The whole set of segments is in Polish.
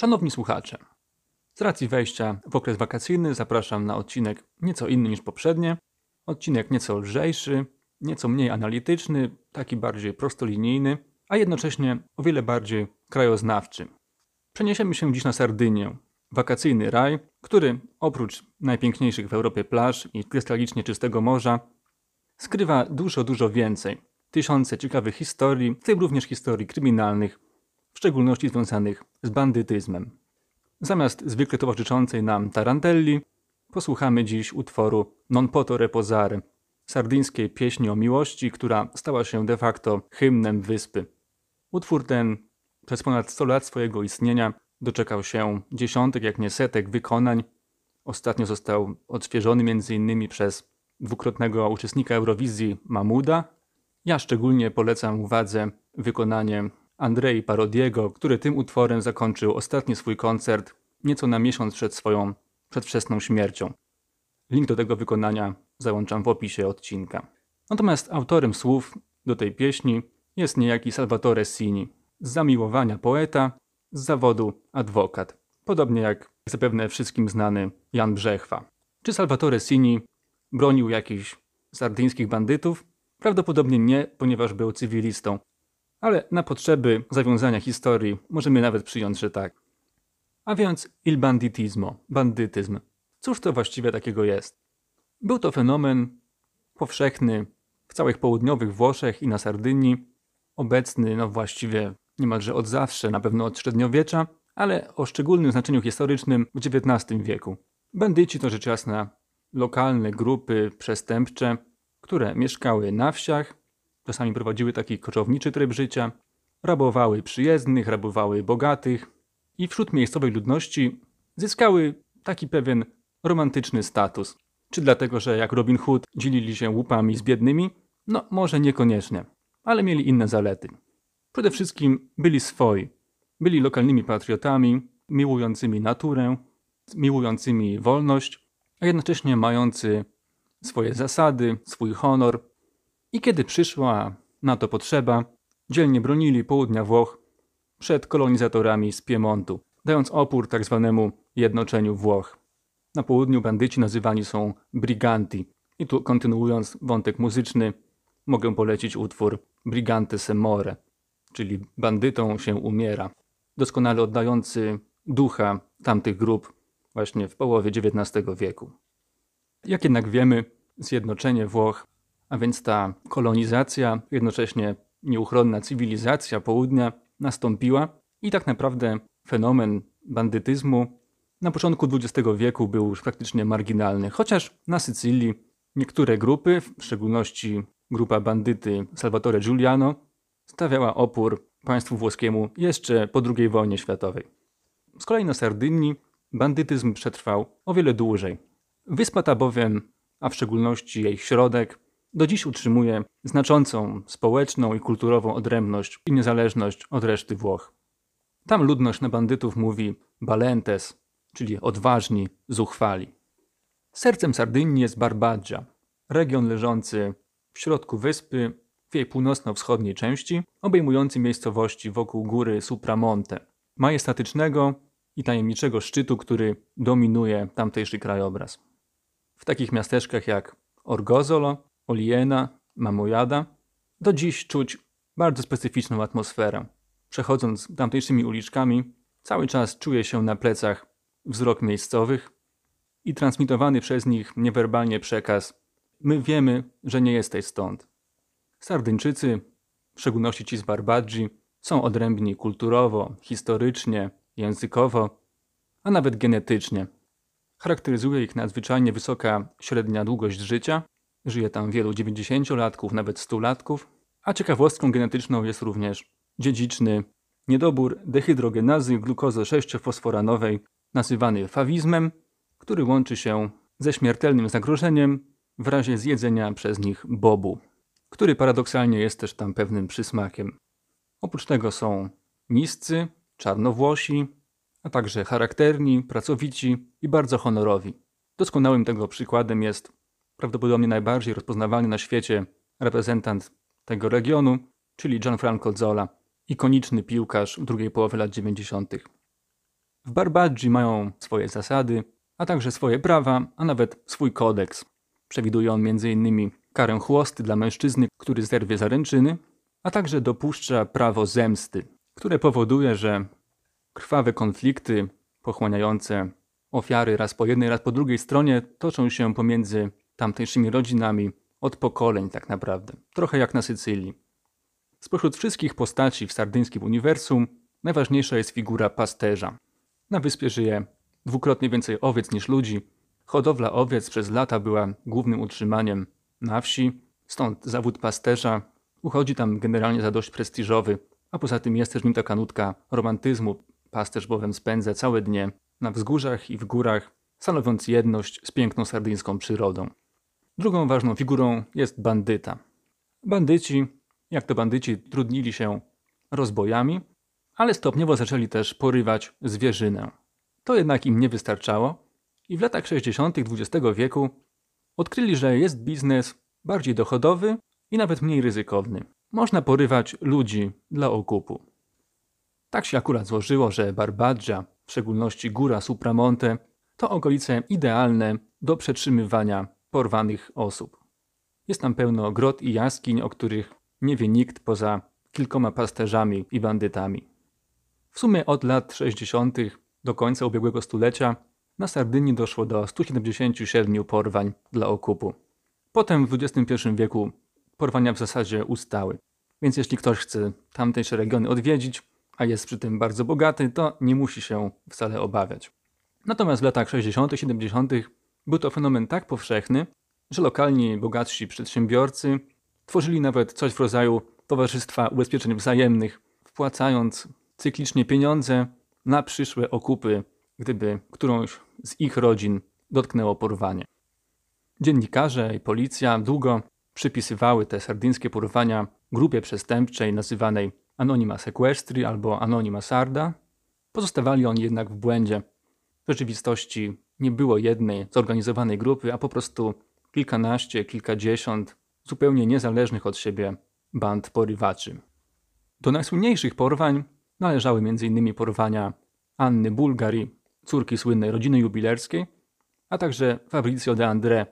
Szanowni słuchacze, z racji wejścia w okres wakacyjny zapraszam na odcinek nieco inny niż poprzednie. Odcinek nieco lżejszy, nieco mniej analityczny, taki bardziej prostolinijny, a jednocześnie o wiele bardziej krajoznawczy. Przeniesiemy się dziś na Sardynię, wakacyjny raj, który oprócz najpiękniejszych w Europie plaż i krystalicznie czystego morza, skrywa dużo, dużo więcej. Tysiące ciekawych historii, w tym również historii kryminalnych, w szczególności związanych z bandytyzmem. Zamiast zwykle towarzyszącej nam tarantelli, posłuchamy dziś utworu Non poto reposare, sardyńskiej pieśni o miłości, która stała się de facto hymnem wyspy. Utwór ten przez ponad 100 lat swojego istnienia doczekał się dziesiątek, jak nie setek wykonań. Ostatnio został odświeżony m.in. przez dwukrotnego uczestnika Eurowizji Mamuda. Ja szczególnie polecam uwadze wykonanie Andrei Parodiego, który tym utworem zakończył ostatni swój koncert nieco na miesiąc przed swoją przedwczesną śmiercią. Link do tego wykonania załączam w opisie odcinka. Natomiast autorem słów do tej pieśni jest niejaki Salvatore Sini, z zamiłowania poeta, z zawodu adwokat, podobnie jak zapewne wszystkim znany Jan Brzechwa. Czy Salvatore Sini bronił jakichś sardyńskich bandytów? Prawdopodobnie nie, ponieważ był cywilistą, ale na potrzeby zawiązania historii możemy nawet przyjąć, że tak. A więc il banditismo, bandytyzm. Cóż to właściwie takiego jest? Był to fenomen powszechny w całych południowych Włoszech i na Sardynii, obecny no właściwie niemalże od zawsze, na pewno od średniowiecza, ale o szczególnym znaczeniu historycznym w XIX wieku. Bandyci to rzecz jasna lokalne grupy przestępcze, które mieszkały na wsiach, czasami prowadziły taki koczowniczy tryb życia, rabowały przyjezdnych, rabowały bogatych i wśród miejscowej ludności zyskały taki pewien romantyczny status. Czy dlatego, że jak Robin Hood dzielili się łupami z biednymi? No, może niekoniecznie, ale mieli inne zalety. Przede wszystkim byli swoi. Byli lokalnymi patriotami, miłującymi naturę, miłującymi wolność, a jednocześnie mający swoje zasady, swój honor. I kiedy przyszła na to potrzeba, dzielnie bronili południa Włoch przed kolonizatorami z Piemontu, dając opór tzw. Tak jednoczeniu Włoch. Na południu bandyci nazywani są briganti. I tu kontynuując wątek muzyczny, mogę polecić utwór Brigante se more, czyli bandytą się umiera, doskonale oddający ducha tamtych grup właśnie w połowie XIX wieku. Jak jednak wiemy, zjednoczenie Włoch, a więc ta kolonizacja, jednocześnie nieuchronna cywilizacja południa nastąpiła i tak naprawdę fenomen bandytyzmu na początku XX wieku był już praktycznie marginalny, chociaż na Sycylii niektóre grupy, w szczególności grupa bandyty Salvatore Giuliano, stawiała opór państwu włoskiemu jeszcze po II wojnie światowej. Z kolei na Sardynii bandytyzm przetrwał o wiele dłużej. Wyspa ta bowiem, a w szczególności jej środek, do dziś utrzymuje znaczącą społeczną i kulturową odrębność i niezależność od reszty Włoch. Tam ludność na bandytów mówi balentes, czyli odważni, zuchwali. Sercem Sardynii jest Barbadża, region leżący w środku wyspy, w jej północno-wschodniej części, obejmujący miejscowości wokół góry Supramonte, majestatycznego i tajemniczego szczytu, który dominuje tamtejszy krajobraz. W takich miasteczkach jak Orgozolo, Oliena, Mamojada do dziś czuć bardzo specyficzną atmosferę. Przechodząc tamtejszymi uliczkami, cały czas czuje się na plecach wzrok miejscowych i transmitowany przez nich niewerbalnie przekaz: My wiemy, że nie jesteś stąd. Sardyńczycy, w szczególności ci z Barbadzi, są odrębni kulturowo, historycznie, językowo, a nawet genetycznie. Charakteryzuje ich nadzwyczajnie wysoka średnia długość życia, żyje tam wielu 90-latków, nawet 100-latków, a ciekawostką genetyczną jest również dziedziczny niedobór dehydrogenazy glukozy 6-fosforanowej nazywany fawizmem, który łączy się ze śmiertelnym zagrożeniem w razie zjedzenia przez nich bobu, który paradoksalnie jest też tam pewnym przysmakiem. Oprócz tego są niscy, czarnowłosi, a także charakterni, pracowici i bardzo honorowi. Doskonałym tego przykładem jest prawdopodobnie najbardziej rozpoznawalny na świecie reprezentant tego regionu, czyli Gianfranco Zola, ikoniczny piłkarz drugiej połowie lat 90. W Barbadzi mają swoje zasady, a także swoje prawa, a nawet swój kodeks. Przewiduje on m.in. karę chłosty dla mężczyzny, który zerwie zaręczyny, a także dopuszcza prawo zemsty, które powoduje, że krwawe konflikty pochłaniające ofiary raz po jednej, raz po drugiej stronie toczą się pomiędzy tamtejszymi rodzinami od pokoleń tak naprawdę. Trochę jak na Sycylii. Spośród wszystkich postaci w sardyńskim uniwersum najważniejsza jest figura pasterza. Na wyspie żyje dwukrotnie więcej owiec niż ludzi. Hodowla owiec przez lata była głównym utrzymaniem na wsi, stąd zawód pasterza uchodzi tam generalnie za dość prestiżowy, a poza tym jest też nim taka nutka romantyzmu. Pasterz bowiem spędza całe dnie na wzgórzach i w górach, stanowiąc jedność z piękną sardyńską przyrodą. Drugą ważną figurą jest bandyta. Bandyci, jak to bandyci, trudnili się rozbojami, ale stopniowo zaczęli też porywać zwierzynę. To jednak im nie wystarczało i w latach 60. XX wieku odkryli, że jest biznes bardziej dochodowy i nawet mniej ryzykowny. Można porywać ludzi dla okupu. Tak się akurat złożyło, że Barbadża, w szczególności góra Supramonte, to okolice idealne do przetrzymywania porwanych osób. Jest tam pełno grot i jaskiń, o których nie wie nikt poza kilkoma pasterzami i bandytami. W sumie od lat 60. do końca ubiegłego stulecia na Sardynii doszło do 177 porwań dla okupu. Potem w XXI wieku porwania w zasadzie ustały. Więc jeśli ktoś chce tamtejsze regiony odwiedzić, a jest przy tym bardzo bogaty, to nie musi się wcale obawiać. Natomiast w latach 60., 70. był to fenomen tak powszechny, że lokalni bogatsi przedsiębiorcy tworzyli nawet coś w rodzaju towarzystwa ubezpieczeń wzajemnych, wpłacając cyklicznie pieniądze na przyszłe okupy, gdyby którąś z ich rodzin dotknęło porwanie. Dziennikarze i policja długo przypisywały te sardyńskie porwania grupie przestępczej nazywanej Anonima Sequestri albo Anonima Sarda. Pozostawali oni jednak w błędzie. W rzeczywistości nie było jednej zorganizowanej grupy, a po prostu kilkanaście, kilkadziesiąt zupełnie niezależnych od siebie band porywaczy. Do najsłynniejszych porwań należały m.in. porwania Anny Bulgari, córki słynnej rodziny jubilerskiej, a także Fabrizio de André,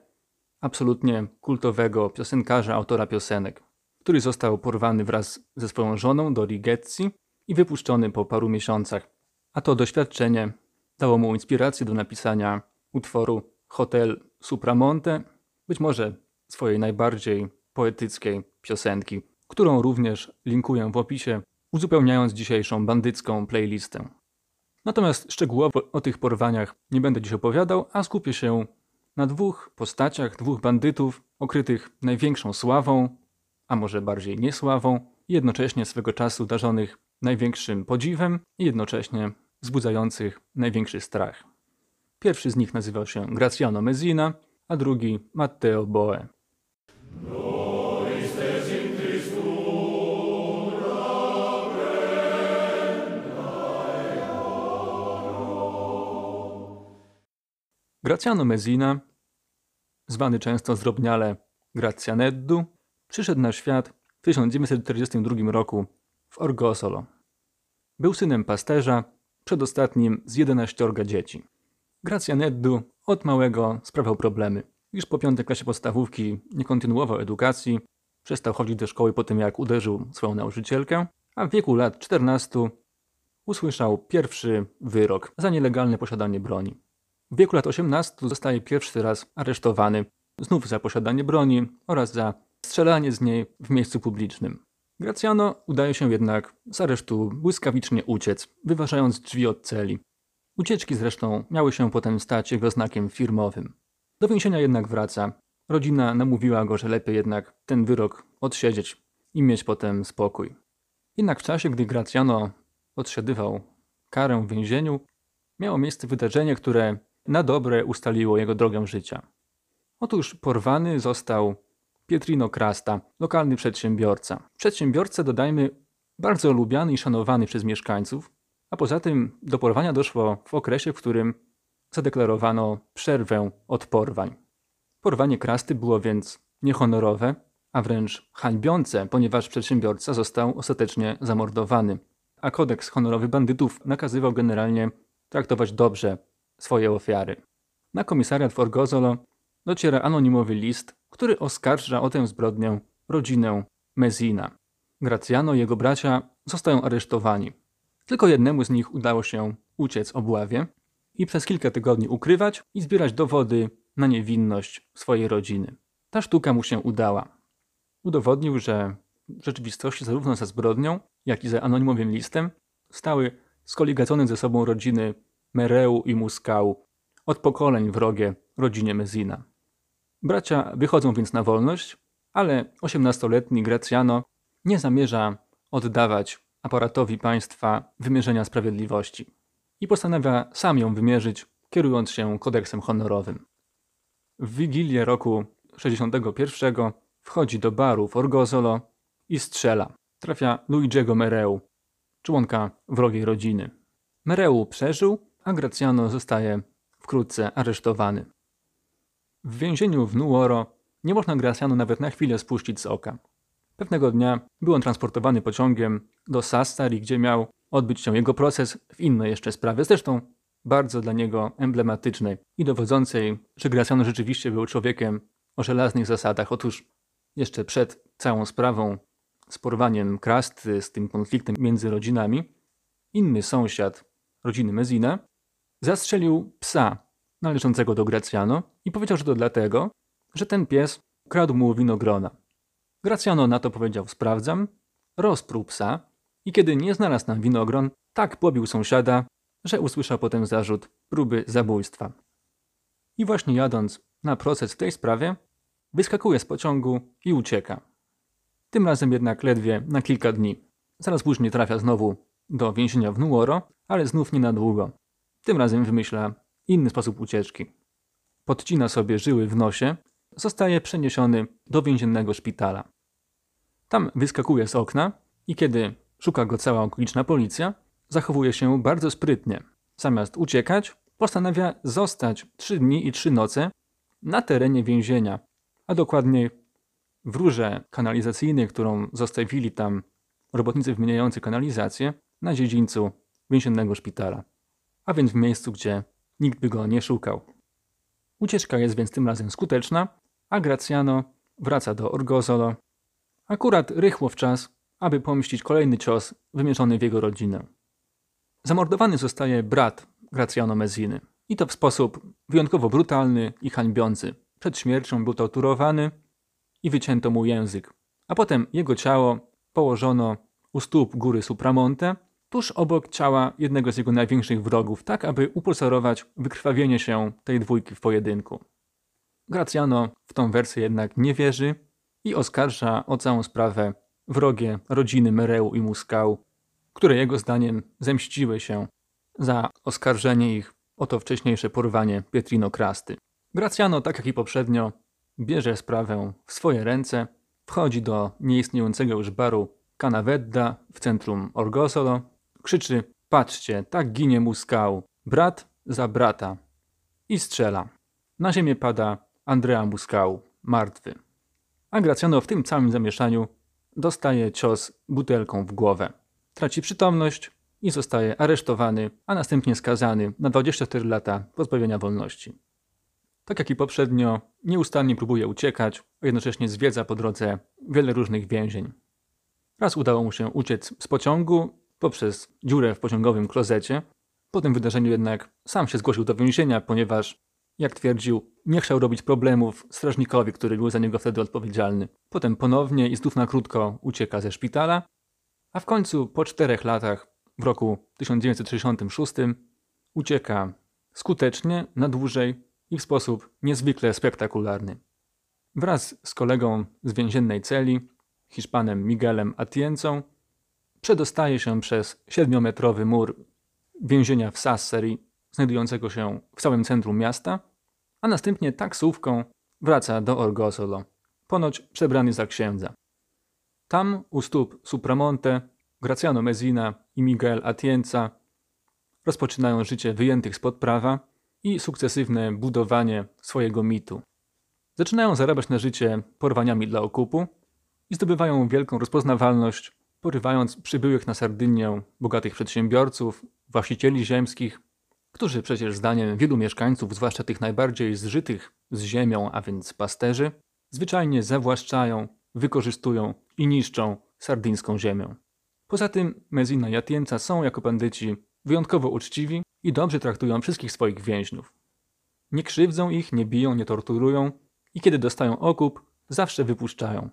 absolutnie kultowego piosenkarza, autora piosenek, który został porwany wraz ze swoją żoną do Rigetzi i wypuszczony po paru miesiącach. A to doświadczenie dało mu inspirację do napisania utworu Hotel Supramonte, być może swojej najbardziej poetyckiej piosenki, którą również linkuję w opisie, uzupełniając dzisiejszą bandycką playlistę. Natomiast szczegółowo o tych porwaniach nie będę dziś opowiadał, a skupię się na dwóch postaciach, dwóch bandytów okrytych największą sławą, a może bardziej niesławą, jednocześnie swego czasu darzonych największym podziwem i jednocześnie wzbudzających największy strach. Pierwszy z nich nazywał się Graciano Messina, a drugi Matteo Boe. Graciano Messina, zwany często zdrobniale Grazianeddu, przyszedł na świat w 1942 roku w Orgosolo. Był synem pasterza, przedostatnim z 11 dzieci. Grazianeddu od małego sprawiał problemy. Już po piątej klasie podstawówki nie kontynuował edukacji, przestał chodzić do szkoły po tym jak uderzył swoją nauczycielkę, a w wieku lat 14 usłyszał pierwszy wyrok za nielegalne posiadanie broni. W wieku lat 18 zostaje pierwszy raz aresztowany, znów za posiadanie broni oraz za strzelanie z niej w miejscu publicznym. Graciano udaje się jednak z aresztu błyskawicznie uciec, wyważając drzwi od celi. Ucieczki zresztą miały się potem stać jego znakiem firmowym. Do więzienia jednak wraca. Rodzina namówiła go, że lepiej jednak ten wyrok odsiedzieć i mieć potem spokój. Jednak w czasie, gdy Graciano odsiedywał karę w więzieniu, miało miejsce wydarzenie, które na dobre ustaliło jego drogę życia. Otóż porwany został Pietrino Krasta, lokalny przedsiębiorca. Przedsiębiorca, dodajmy, bardzo lubiany i szanowany przez mieszkańców, a poza tym do porwania doszło w okresie, w którym zadeklarowano przerwę od porwań. Porwanie Krasty było więc niehonorowe, a wręcz hańbiące, ponieważ przedsiębiorca został ostatecznie zamordowany, a kodeks honorowy bandytów nakazywał generalnie traktować dobrze swoje ofiary. Na komisariat w Orgozolo dociera anonimowy list, który oskarża o tę zbrodnię rodzinę Mezina. Graciano i jego bracia zostają aresztowani. Tylko jednemu z nich udało się uciec obławie i przez kilka tygodni ukrywać i zbierać dowody na niewinność swojej rodziny. Ta sztuka mu się udała. Udowodnił, że w rzeczywistości zarówno za zbrodnią, jak i za anonimowym listem stały skoligacone ze sobą rodziny Mereu i Muskał, od pokoleń wrogie rodzinie Mezina. Bracia wychodzą więc na wolność, ale 18-letni Graciano nie zamierza oddawać aparatowi państwa wymierzenia sprawiedliwości i postanawia sam ją wymierzyć, kierując się kodeksem honorowym. W wigilię roku 61 wchodzi do baru w Orgozolo i strzela. Trafia Luigiego Mereu, członka wrogiej rodziny. Mereu przeżył, a Graciano zostaje wkrótce aresztowany. W więzieniu w Nuoro nie można Graciano nawet na chwilę spuścić z oka. Pewnego dnia był on transportowany pociągiem do Sassari, gdzie miał odbyć się jego proces w innej jeszcze sprawie, zresztą bardzo dla niego emblematycznej i dowodzącej, że Graciano rzeczywiście był człowiekiem o żelaznych zasadach. Otóż jeszcze przed całą sprawą z porwaniem Krasty, z tym konfliktem między rodzinami, inny sąsiad rodziny Mezina zastrzelił psa należącego do Gracjano i powiedział, że to dlatego, że ten pies kradł mu winogrona. Gracjano na to powiedział sprawdzam, rozpruł psa i kiedy nie znalazł tam winogron, tak pobił sąsiada, że usłyszał potem zarzut próby zabójstwa. I właśnie jadąc na proces w tej sprawie, wyskakuje z pociągu i ucieka. Tym razem jednak ledwie na kilka dni. Zaraz później trafia znowu do więzienia w Nuoro, ale znów nie na długo. Tym razem wymyśla inny sposób ucieczki. Podcina sobie żyły w nosie, zostaje przeniesiony do więziennego szpitala. Tam wyskakuje z okna i kiedy szuka go cała okoliczna policja, zachowuje się bardzo sprytnie. Zamiast uciekać, postanawia zostać trzy dni i trzy noce na terenie więzienia, a dokładniej w rurze kanalizacyjnej, którą zostawili tam robotnicy wymieniający kanalizację na dziedzińcu więziennego szpitala, a więc w miejscu, gdzie nikt by go nie szukał. Ucieczka jest więc tym razem skuteczna, a Graciano wraca do Orgozolo, akurat rychło w czas, aby pomścić kolejny cios wymierzony w jego rodzinę. Zamordowany zostaje brat Graciano Mezziny i to w sposób wyjątkowo brutalny i hańbiący. Przed śmiercią był torturowany i wycięto mu język, a potem jego ciało położono u stóp góry Supramonte, tuż obok ciała jednego z jego największych wrogów, tak aby upulsorować wykrwawienie się tej dwójki w pojedynku. Graciano w tą wersję jednak nie wierzy i oskarża o całą sprawę wrogie rodziny Mereu i Muskał, które jego zdaniem zemściły się za oskarżenie ich o to wcześniejsze porwanie Pietrino Krasty. Graciano, tak jak i poprzednio, bierze sprawę w swoje ręce, wchodzi do nieistniejącego już baru Canavedda w centrum Orgosolo, krzyczy patrzcie, tak ginie Muskał, brat za brata i strzela. Na ziemię pada Andrea Muskał, martwy. A Graciano w tym całym zamieszaniu dostaje cios butelką w głowę. Traci przytomność i zostaje aresztowany, a następnie skazany na 24 lata pozbawienia wolności. Tak jak i poprzednio, nieustannie próbuje uciekać, a jednocześnie zwiedza po drodze wiele różnych więzień. Raz udało mu się uciec z pociągu poprzez dziurę w pociągowym klozecie. Po tym wydarzeniu jednak sam się zgłosił do więzienia, ponieważ, jak twierdził, nie chciał robić problemów strażnikowi, który był za niego wtedy odpowiedzialny. Potem ponownie i znów na krótko ucieka ze szpitala, a w końcu po czterech latach, w roku 1966, ucieka skutecznie, na dłużej i w sposób niezwykle spektakularny. Wraz z kolegą z więziennej celi, Hiszpanem Miguelem Atiencą, przedostaje się przez siedmiometrowy mur więzienia w Sassari, znajdującego się w całym centrum miasta, a następnie taksówką wraca do Orgosolo, ponoć przebrany za księdza. Tam u stóp Supramonte Graciano Mezina i Miguel Atienza rozpoczynają życie wyjętych spod prawa i sukcesywne budowanie swojego mitu. Zaczynają zarabiać na życie porwaniami dla okupu i zdobywają wielką rozpoznawalność, porywając przybyłych na Sardynię bogatych przedsiębiorców, właścicieli ziemskich którzy przecież zdaniem wielu mieszkańców, zwłaszcza tych najbardziej zżytych z ziemią, a więc pasterzy, zwyczajnie zawłaszczają, wykorzystują i niszczą sardyńską ziemię. Poza tym Mezina i Atienza są jako bandyci wyjątkowo uczciwi i dobrze traktują wszystkich swoich więźniów. Nie krzywdzą ich, nie biją, nie torturują i kiedy dostają okup, zawsze wypuszczają.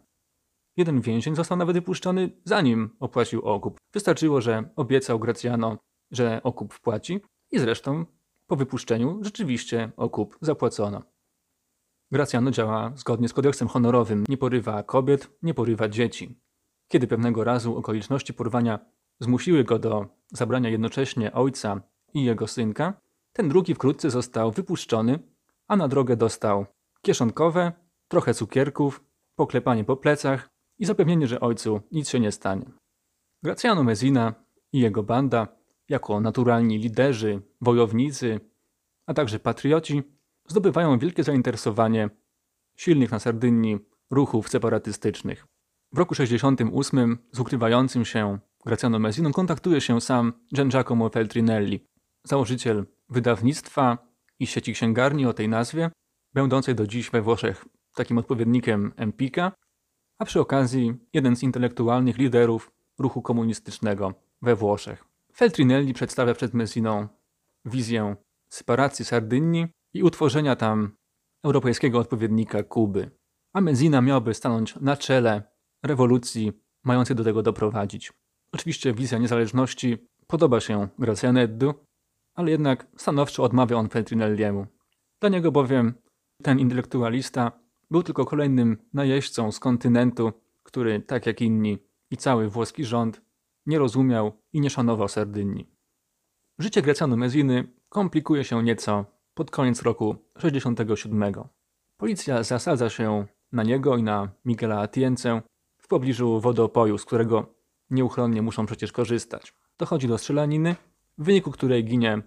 Jeden więzień został nawet wypuszczony zanim opłacił okup. Wystarczyło, że obiecał Gracjano, że okup wpłaci i zresztą po wypuszczeniu rzeczywiście okup zapłacono. Gracjano działa zgodnie z kodeksem honorowym, nie porywa kobiet, nie porywa dzieci. Kiedy pewnego razu okoliczności porwania zmusiły go do zabrania jednocześnie ojca i jego synka, ten drugi wkrótce został wypuszczony, a na drogę dostał kieszonkowe, trochę cukierków, poklepanie po plecach i zapewnienie, że ojcu nic się nie stanie. Graciano Mezina i jego banda, jako naturalni liderzy, wojownicy, a także patrioci, zdobywają wielkie zainteresowanie silnych na Sardynii ruchów separatystycznych. W roku 68 z ukrywającym się Graciano Messiną kontaktuje się sam Gian Giacomo Feltrinelli, założyciel wydawnictwa i sieci księgarni o tej nazwie, będącej do dziś we Włoszech takim odpowiednikiem Empika, a przy okazji jeden z intelektualnych liderów ruchu komunistycznego we Włoszech. Feltrinelli przedstawia przed Messiną wizję separacji Sardynii i utworzenia tam europejskiego odpowiednika Kuby. A Messina miałby stanąć na czele rewolucji mającej do tego doprowadzić. Oczywiście wizja niezależności podoba się Grazianeddu, ale jednak stanowczo odmawia on Feltrinelliemu. Dla niego bowiem ten intelektualista był tylko kolejnym najeźdźcą z kontynentu, który, tak jak inni i cały włoski rząd, nie rozumiał i nie szanował Sardynii. Życie Gracjanu Meziny komplikuje się nieco pod koniec roku 67. Policja zasadza się na niego i na Miguela Atience w pobliżu wodopoju, z którego nieuchronnie muszą przecież korzystać. Dochodzi do strzelaniny, w wyniku której ginie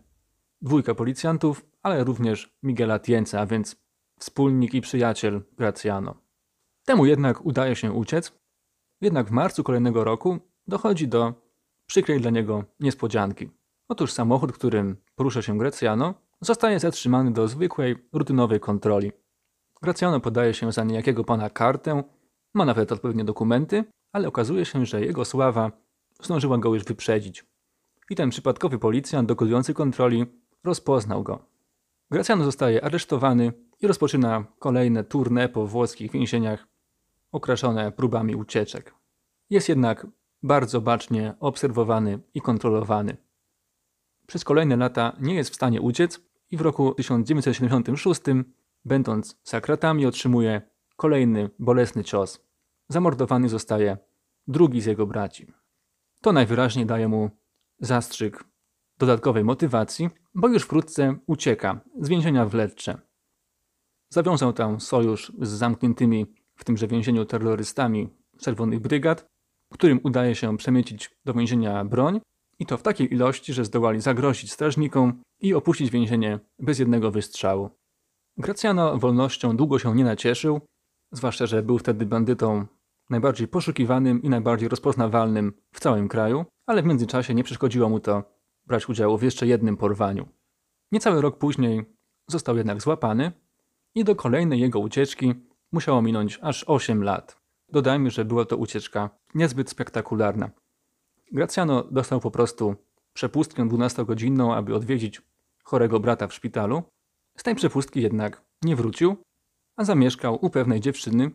dwójka policjantów, ale również Miguel Atienza, a więc wspólnik i przyjaciel Graciano. Temu jednak udaje się uciec, jednak w marcu kolejnego roku dochodzi do przykrej dla niego niespodzianki. Otóż samochód, którym porusza się Graciano, zostaje zatrzymany do zwykłej, rutynowej kontroli. Graciano podaje się za niejakiego pana kartę, ma nawet odpowiednie dokumenty, ale okazuje się, że jego sława zdążyła go już wyprzedzić. I ten przypadkowy policjant dokonujący kontroli rozpoznał go. Graciano zostaje aresztowany i rozpoczyna kolejne tournée po włoskich więzieniach, okraszone próbami ucieczek. Jest jednak bardzo bacznie obserwowany i kontrolowany. Przez kolejne lata nie jest w stanie uciec i w roku 1976, będąc za kratami, otrzymuje kolejny bolesny cios. Zamordowany zostaje drugi z jego braci. To najwyraźniej daje mu zastrzyk dodatkowej motywacji, bo już wkrótce ucieka z więzienia w Lecce. Zawiązał tam sojusz z zamkniętymi w tymże więzieniu terrorystami czerwonych brygad, którym udaje się przemycić do więzienia broń i to w takiej ilości, że zdołali zagrozić strażnikom i opuścić więzienie bez jednego wystrzału. Gracjano wolnością długo się nie nacieszył, zwłaszcza, że był wtedy bandytą najbardziej poszukiwanym i najbardziej rozpoznawalnym w całym kraju, ale w międzyczasie nie przeszkodziło mu to brać udziału w jeszcze jednym porwaniu. Niecały rok później został jednak złapany i do kolejnej jego ucieczki musiało minąć aż 8 lat. Dodajmy, że była to ucieczka niezbyt spektakularna. Graciano dostał po prostu przepustkę 12-godzinną, aby odwiedzić chorego brata w szpitalu. Z tej przepustki jednak nie wrócił, a zamieszkał u pewnej dziewczyny,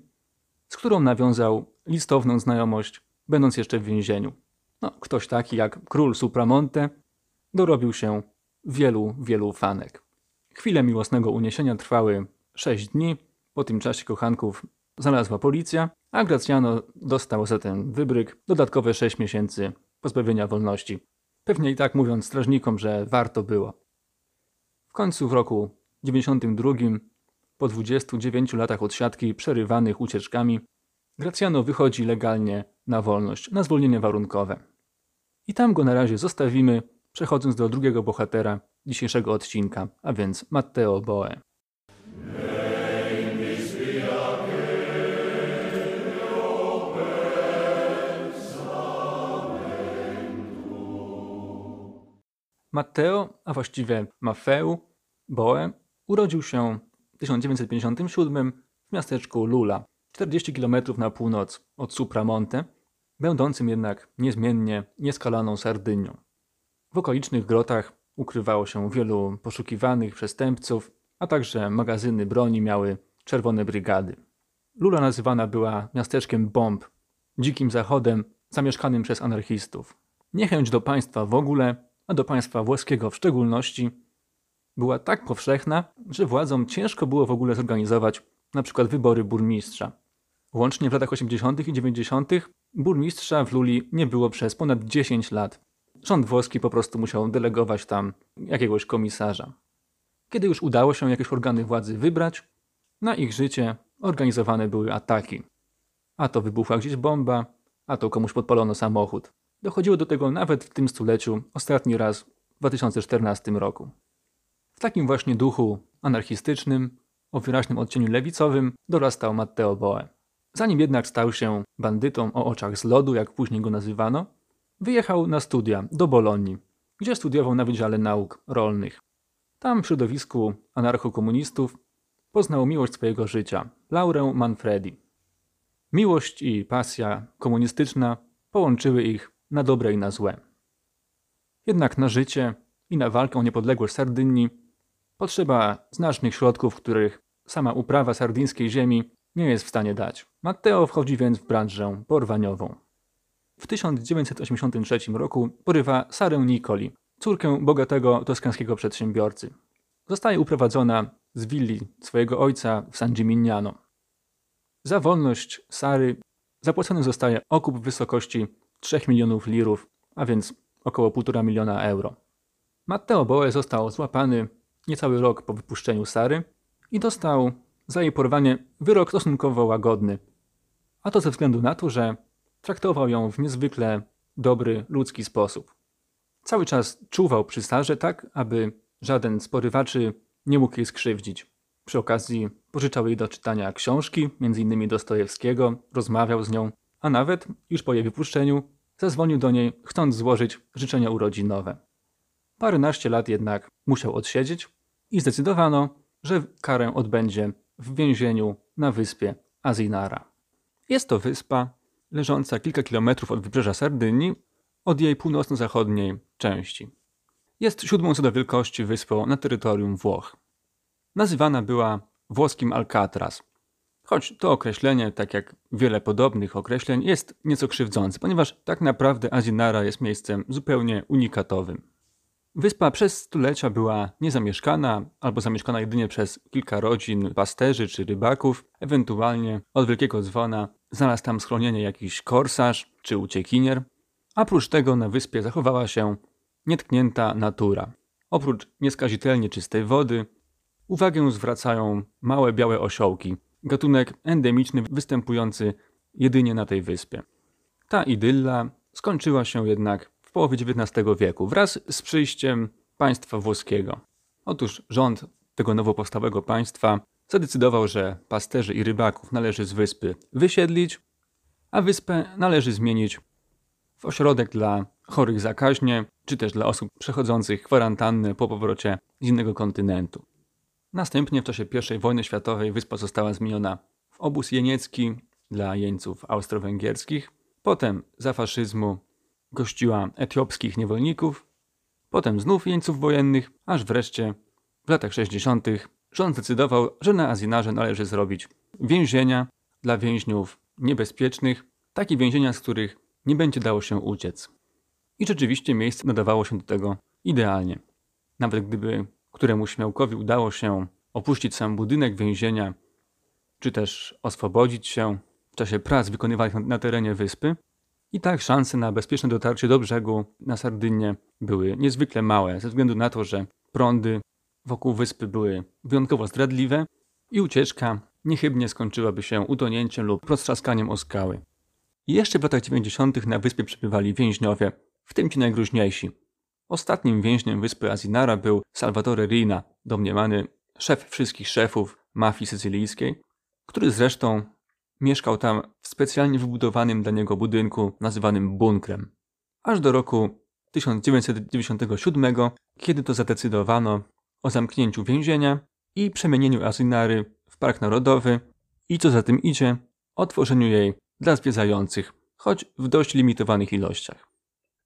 z którą nawiązał listowną znajomość, będąc jeszcze w więzieniu. No, ktoś taki jak król Supramonte dorobił się wielu, wielu fanek. Chwile miłosnego uniesienia trwały sześć dni. Po tym czasie kochanków znalazła policja, a Gracjano dostał za ten wybryk dodatkowe sześć miesięcy pozbawienia wolności. Pewnie i tak mówiąc strażnikom, że warto było. W końcu w roku 92, po 29 latach odsiadki przerywanych ucieczkami, Gracjano wychodzi legalnie na wolność, na zwolnienie warunkowe. I tam go na razie zostawimy, przechodząc do drugiego bohatera dzisiejszego odcinka, a więc Matteo Boe. Matteo, a właściwie Maffeu Boe, urodził się w 1957 w miasteczku Lula, 40 km na północ od Supramonte, będącym jednak niezmiennie nieskalaną Sardynią. W okolicznych grotach ukrywało się wielu poszukiwanych przestępców, a także magazyny broni miały czerwone brygady. Lula nazywana była miasteczkiem bomb, dzikim zachodem zamieszkanym przez anarchistów. Niechęć do państwa w ogóle, a do państwa włoskiego w szczególności, była tak powszechna, że władzom ciężko było w ogóle zorganizować np. wybory burmistrza. Łącznie w latach 80. i 90. burmistrza w Luli nie było przez ponad 10 lat. Rząd włoski po prostu musiał delegować tam jakiegoś komisarza. Kiedy już udało się jakieś organy władzy wybrać, na ich życie organizowane były ataki. A to wybuchła gdzieś bomba, a to komuś podpalono samochód. Dochodziło do tego nawet w tym stuleciu, ostatni raz w 2014 roku. W takim właśnie duchu anarchistycznym, o wyraźnym odcieniu lewicowym, dorastał Matteo Boe. Zanim jednak stał się bandytą o oczach z lodu, jak później go nazywano, wyjechał na studia do Bolonii, gdzie studiował na Wydziale Nauk Rolnych. Tam w środowisku anarchokomunistów poznał miłość swojego życia, Laurę Manfredi. Miłość i pasja komunistyczna połączyły ich na dobre i na złe. Jednak na życie i na walkę o niepodległość Sardynii potrzeba znacznych środków, których sama uprawa sardyńskiej ziemi nie jest w stanie dać. Matteo wchodzi więc w branżę porwaniową. W 1983 roku porywa Sarę Nicoli, córkę bogatego toskańskiego przedsiębiorcy. Zostaje uprowadzona z willi swojego ojca w San Gimignano. Za wolność Sary zapłacony zostaje okup w wysokości 3 milionów lirów, a więc około 1,5 miliona euro. Matteo Boe został złapany niecały rok po wypuszczeniu Sary i dostał za jej porwanie wyrok stosunkowo łagodny. A to ze względu na to, że traktował ją w niezwykle dobry, ludzki sposób. Cały czas czuwał przy Sarze tak, aby żaden z porywaczy nie mógł jej skrzywdzić. Przy okazji pożyczał jej do czytania książki, m.in. Dostojewskiego, rozmawiał z nią, a nawet, już po jej wypuszczeniu, zadzwonił do niej, chcąc złożyć życzenia urodzinowe. Paręnaście lat jednak musiał odsiedzieć i zdecydowano, że karę odbędzie w więzieniu na wyspie Azinara. Jest to wyspa leżąca kilka kilometrów od wybrzeża Sardynii, od jej północno-zachodniej części. Jest siódmą co do wielkości wyspą na terytorium Włoch. Nazywana była włoskim Alcatraz, choć to określenie, tak jak wiele podobnych określeń, jest nieco krzywdzące, ponieważ tak naprawdę Azinara jest miejscem zupełnie unikatowym. Wyspa przez stulecia była niezamieszkana albo zamieszkana jedynie przez kilka rodzin pasterzy czy rybaków, ewentualnie od Wielkiego Dzwona znalazł tam schronienie jakiś korsarz czy uciekinier. A prócz tego na wyspie zachowała się nietknięta natura. Oprócz nieskazitelnie czystej wody, uwagę zwracają małe białe osiołki, gatunek endemiczny występujący jedynie na tej wyspie. Ta idylla skończyła się jednak w połowie XIX wieku wraz z przyjściem państwa włoskiego. Otóż rząd tego nowo powstałego państwa zadecydował, że pasterzy i rybaków należy z wyspy wysiedlić, a wyspę należy zmienić w ośrodek dla chorych zakaźnie, czy też dla osób przechodzących kwarantannę po powrocie z innego kontynentu. Następnie w czasie I wojny światowej wyspa została zmieniona w obóz jeniecki dla jeńców austro-węgierskich, potem za faszyzmu gościła etiopskich niewolników, potem znów jeńców wojennych, aż wreszcie w latach 60. rząd zdecydował, że na Azinarze należy zrobić więzienia dla więźniów niebezpiecznych, takie więzienia, z których nie będzie dało się uciec. I rzeczywiście miejsce nadawało się do tego idealnie. Nawet gdyby któremuś śmiałkowi udało się opuścić sam budynek więzienia, czy też oswobodzić się w czasie prac wykonywanych na terenie wyspy, i tak szanse na bezpieczne dotarcie do brzegu na Sardynię były niezwykle małe, ze względu na to, że prądy wokół wyspy były wyjątkowo zdradliwe i ucieczka niechybnie skończyłaby się utonięciem lub roztrzaskaniem o skały. I jeszcze w latach 90. na wyspie przebywali więźniowie, w tym ci najgróźniejsi. Ostatnim więźniem wyspy Azinara był Salvatore Rina, domniemany szef wszystkich szefów mafii sycylijskiej, który zresztą mieszkał tam w specjalnie wybudowanym dla niego budynku nazywanym bunkrem. Aż do roku 1997, kiedy to zadecydowano o zamknięciu więzienia i przemienieniu Asynary w Park Narodowy i co za tym idzie, otworzeniu jej dla zwiedzających, choć w dość limitowanych ilościach.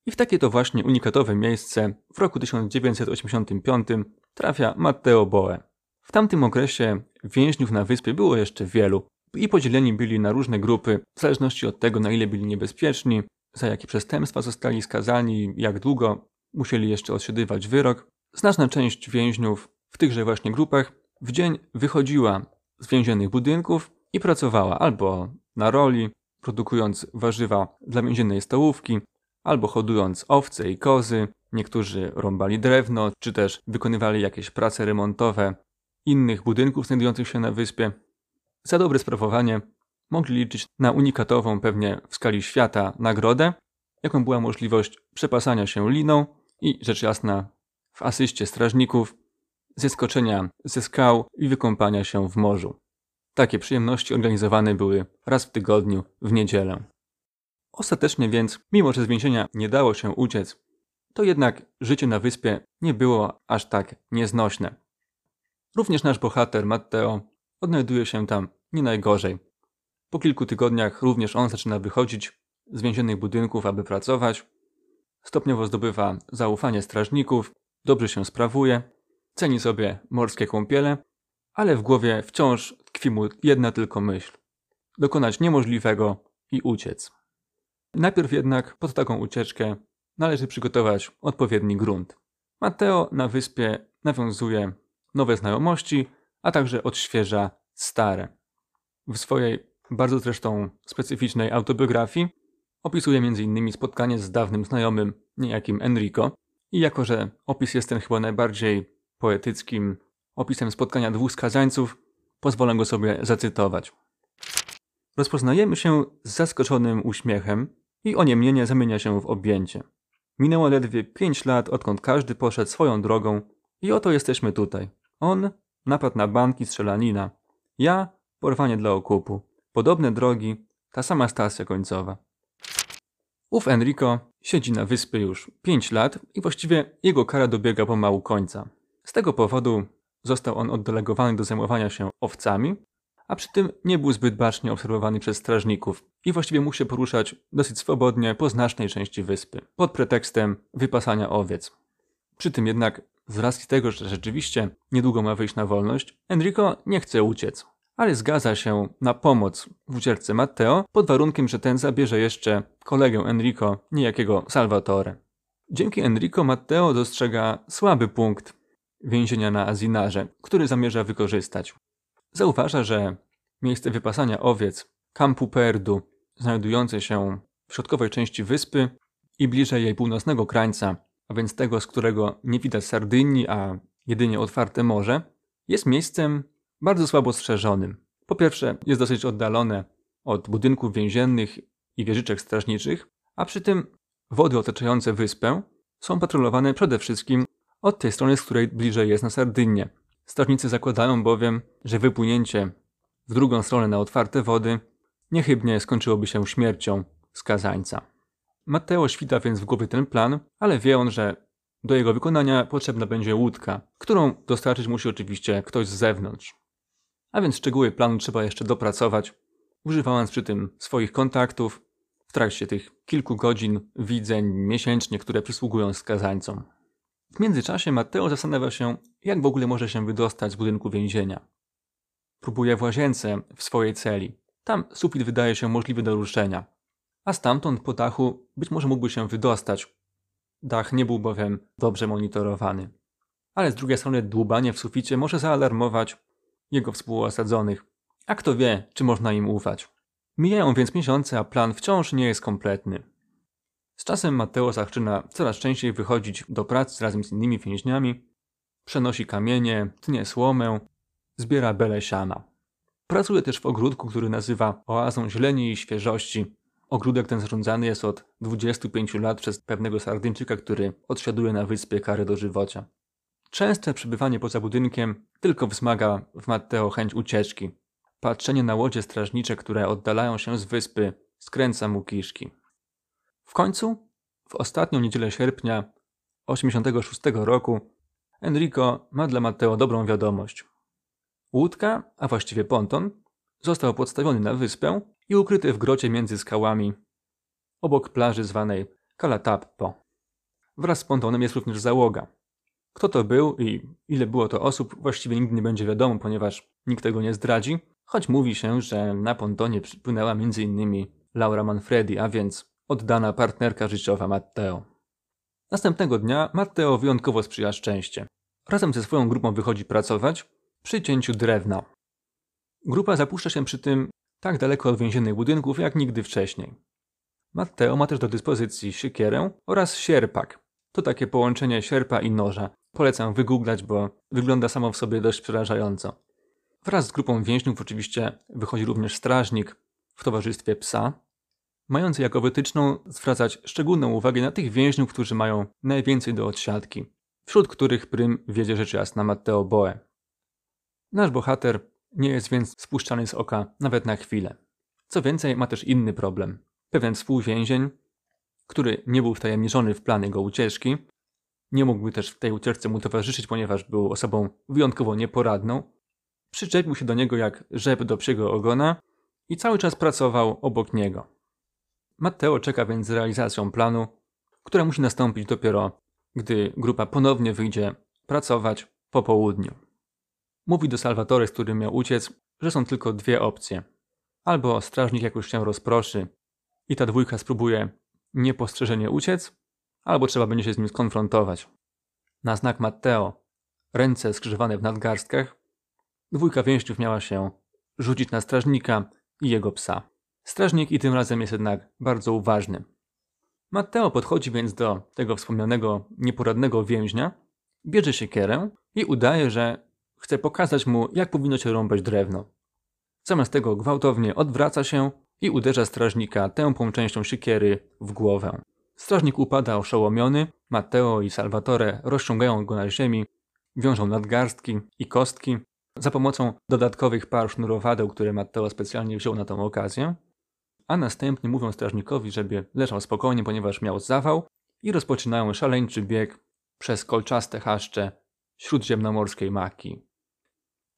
I w takie to właśnie unikatowe miejsce w roku 1985 trafia Matteo Boe. W tamtym okresie więźniów na wyspie było jeszcze wielu i podzieleni byli na różne grupy, w zależności od tego, na ile byli niebezpieczni, za jakie przestępstwa zostali skazani, jak długo musieli jeszcze odsiadywać wyrok. Znaczna część więźniów w tychże właśnie grupach w dzień wychodziła z więziennych budynków i pracowała albo na roli, produkując warzywa dla więziennej stołówki, albo hodując owce i kozy, niektórzy rąbali drewno, czy też wykonywali jakieś prace remontowe innych budynków znajdujących się na wyspie. Za dobre sprawowanie mogli liczyć na unikatową pewnie w skali świata nagrodę, jaką była możliwość przepasania się liną i rzecz jasna w asyście strażników, zeskoczenia ze skał i wykąpania się w morzu. Takie przyjemności organizowane były raz w tygodniu, w niedzielę. Ostatecznie więc, mimo że z więzienia nie dało się uciec, to jednak życie na wyspie nie było aż tak nieznośne. Również nasz bohater Matteo odnajduje się tam nie najgorzej. Po kilku tygodniach również on zaczyna wychodzić z więziennych budynków, aby pracować. Stopniowo zdobywa zaufanie strażników, dobrze się sprawuje, ceni sobie morskie kąpiele, ale w głowie wciąż tkwi mu jedna tylko myśl: dokonać niemożliwego i uciec. Najpierw jednak pod taką ucieczkę należy przygotować odpowiedni grunt. Matteo na wyspie nawiązuje nowe znajomości, a także odświeża stare. W swojej bardzo zresztą specyficznej autobiografii opisuje m.in. spotkanie z dawnym znajomym, niejakim Enrico. I jako, że opis jest ten chyba najbardziej poetyckim opisem spotkania dwóch skazańców, pozwolę go sobie zacytować. Rozpoznajemy się z zaskoczonym uśmiechem i oniemnienie zamienia się w objęcie. Minęło ledwie pięć lat, odkąd każdy poszedł swoją drogą i oto jesteśmy tutaj. On napad na banki strzelanina. Ja porwanie dla okupu. Podobne drogi, ta sama stacja końcowa. Ów Enrico siedzi na wyspie już 5 lat i właściwie jego kara dobiega pomału końca. Z tego powodu został on oddelegowany do zajmowania się owcami, a przy tym nie był zbyt bacznie obserwowany przez strażników i właściwie mógł się poruszać dosyć swobodnie po znacznej części wyspy, pod pretekstem wypasania owiec. Przy tym jednak, z racji tego, że rzeczywiście niedługo ma wyjść na wolność, Enrico nie chce uciec, ale zgadza się na pomoc w ucieczce Matteo pod warunkiem, że ten zabierze jeszcze kolegę Enrico, niejakiego Salvatore. Dzięki Enrico Matteo dostrzega słaby punkt więzienia na Azinarze, który zamierza wykorzystać. Zauważa, że miejsce wypasania owiec Campu Perdu, znajdujące się w środkowej części wyspy i bliżej jej północnego krańca, a więc tego, z którego nie widać Sardynii, a jedynie otwarte morze, jest miejscem bardzo słabo strzeżonym. Po pierwsze, jest dosyć oddalone od budynków więziennych i wieżyczek strażniczych, a przy tym wody otaczające wyspę są patrolowane przede wszystkim od tej strony, z której bliżej jest na Sardynię. Strażnicy zakładają bowiem, że wypłynięcie w drugą stronę na otwarte wody niechybnie skończyłoby się śmiercią skazańca. Matteo świta więc w głowie ten plan, ale wie on, że do jego wykonania potrzebna będzie łódka, którą dostarczyć musi oczywiście ktoś z zewnątrz. A więc szczegóły planu trzeba jeszcze dopracować, używając przy tym swoich kontaktów w trakcie tych kilku godzin widzeń miesięcznie, które przysługują skazańcom. W międzyczasie Matteo zastanawia się, jak w ogóle może się wydostać z budynku więzienia. Próbuje w łazience w swojej celi. Tam sufit wydaje się możliwy do ruszenia, a stamtąd po dachu być może mógłby się wydostać. Dach nie był bowiem dobrze monitorowany. Ale z drugiej strony dłubanie w suficie może zaalarmować jego współosadzonych, a kto wie, czy można im ufać. Mijają więc miesiące, a plan wciąż nie jest kompletny. Z czasem Mateo zaczyna coraz częściej wychodzić do pracy razem z innymi więźniami, przenosi kamienie, tnie słomę, zbiera bele siana. Pracuje też w ogródku, który nazywa oazą zieleni i świeżości. Ogródek ten zarządzany jest od 25 lat przez pewnego Sardyńczyka, który odsiaduje na wyspie karę dożywocia. Częste przebywanie poza budynkiem tylko wzmaga w Matteo chęć ucieczki. Patrzenie na łodzie strażnicze, które oddalają się z wyspy, skręca mu kiszki. W końcu w ostatnią niedzielę sierpnia 86 roku Enrico ma dla Matteo dobrą wiadomość. Łódka, a właściwie ponton, został podstawiony na wyspę i ukryty w grocie między skałami obok plaży zwanej Calatappo. Wraz z pontonem jest również załoga. Kto to był i ile było to osób, właściwie nigdy nie będzie wiadomo, ponieważ nikt tego nie zdradzi, choć mówi się, że na pontonie przypłynęła m.in. Laura Manfredi, a więc oddana partnerka życiowa Matteo. Następnego dnia Matteo wyjątkowo sprzyja szczęście. Razem ze swoją grupą wychodzi pracować przy cięciu drewna. Grupa zapuszcza się przy tym tak daleko od więziennych budynków jak nigdy wcześniej. Matteo ma też do dyspozycji siekierę oraz sierpak. To takie połączenie sierpa i noża. Polecam wygooglać, bo wygląda samo w sobie dość przerażająco. Wraz z grupą więźniów oczywiście wychodzi również strażnik w towarzystwie psa, mający jako wytyczną zwracać szczególną uwagę na tych więźniów, którzy mają najwięcej do odsiadki, wśród których prym wiedzie rzecz jasna Matteo Boe. Nasz bohater nie jest więc spuszczany z oka nawet na chwilę. Co więcej, ma też inny problem. Pewien współwięzień, który nie był wtajemniczony w plan jego ucieczki, nie mógłby też w tej ucieczce mu towarzyszyć, ponieważ był osobą wyjątkowo nieporadną, przyczepił się do niego jak rzep do psiego ogona i cały czas pracował obok niego. Matteo czeka więc z realizacją planu, która musi nastąpić dopiero, gdy grupa ponownie wyjdzie pracować po południu. Mówi do Salvatore, z którym miał uciec, że są tylko dwie opcje. Albo strażnik jakoś się rozproszy i ta dwójka spróbuje niepostrzeżenie uciec, albo trzeba będzie się z nim skonfrontować. Na znak Matteo, ręce skrzyżowane w nadgarstkach, dwójka więźniów miała się rzucić na strażnika i jego psa. Strażnik i tym razem jest jednak bardzo uważny. Matteo podchodzi więc do tego wspomnianego nieporadnego więźnia, bierze siekierę i udaje, że chce pokazać mu, jak powinno się rąbać drewno. Zamiast tego gwałtownie odwraca się i uderza strażnika tępą częścią siekiery w głowę. Strażnik upada oszołomiony, Matteo i Salvatore rozciągają go na ziemi, wiążą nadgarstki i kostki za pomocą dodatkowych par sznurowadeł, które Matteo specjalnie wziął na tę okazję, a następnie mówią strażnikowi, żeby leżał spokojnie, ponieważ miał zawał i rozpoczynają szaleńczy bieg przez kolczaste chaszcze śródziemnomorskiej maki.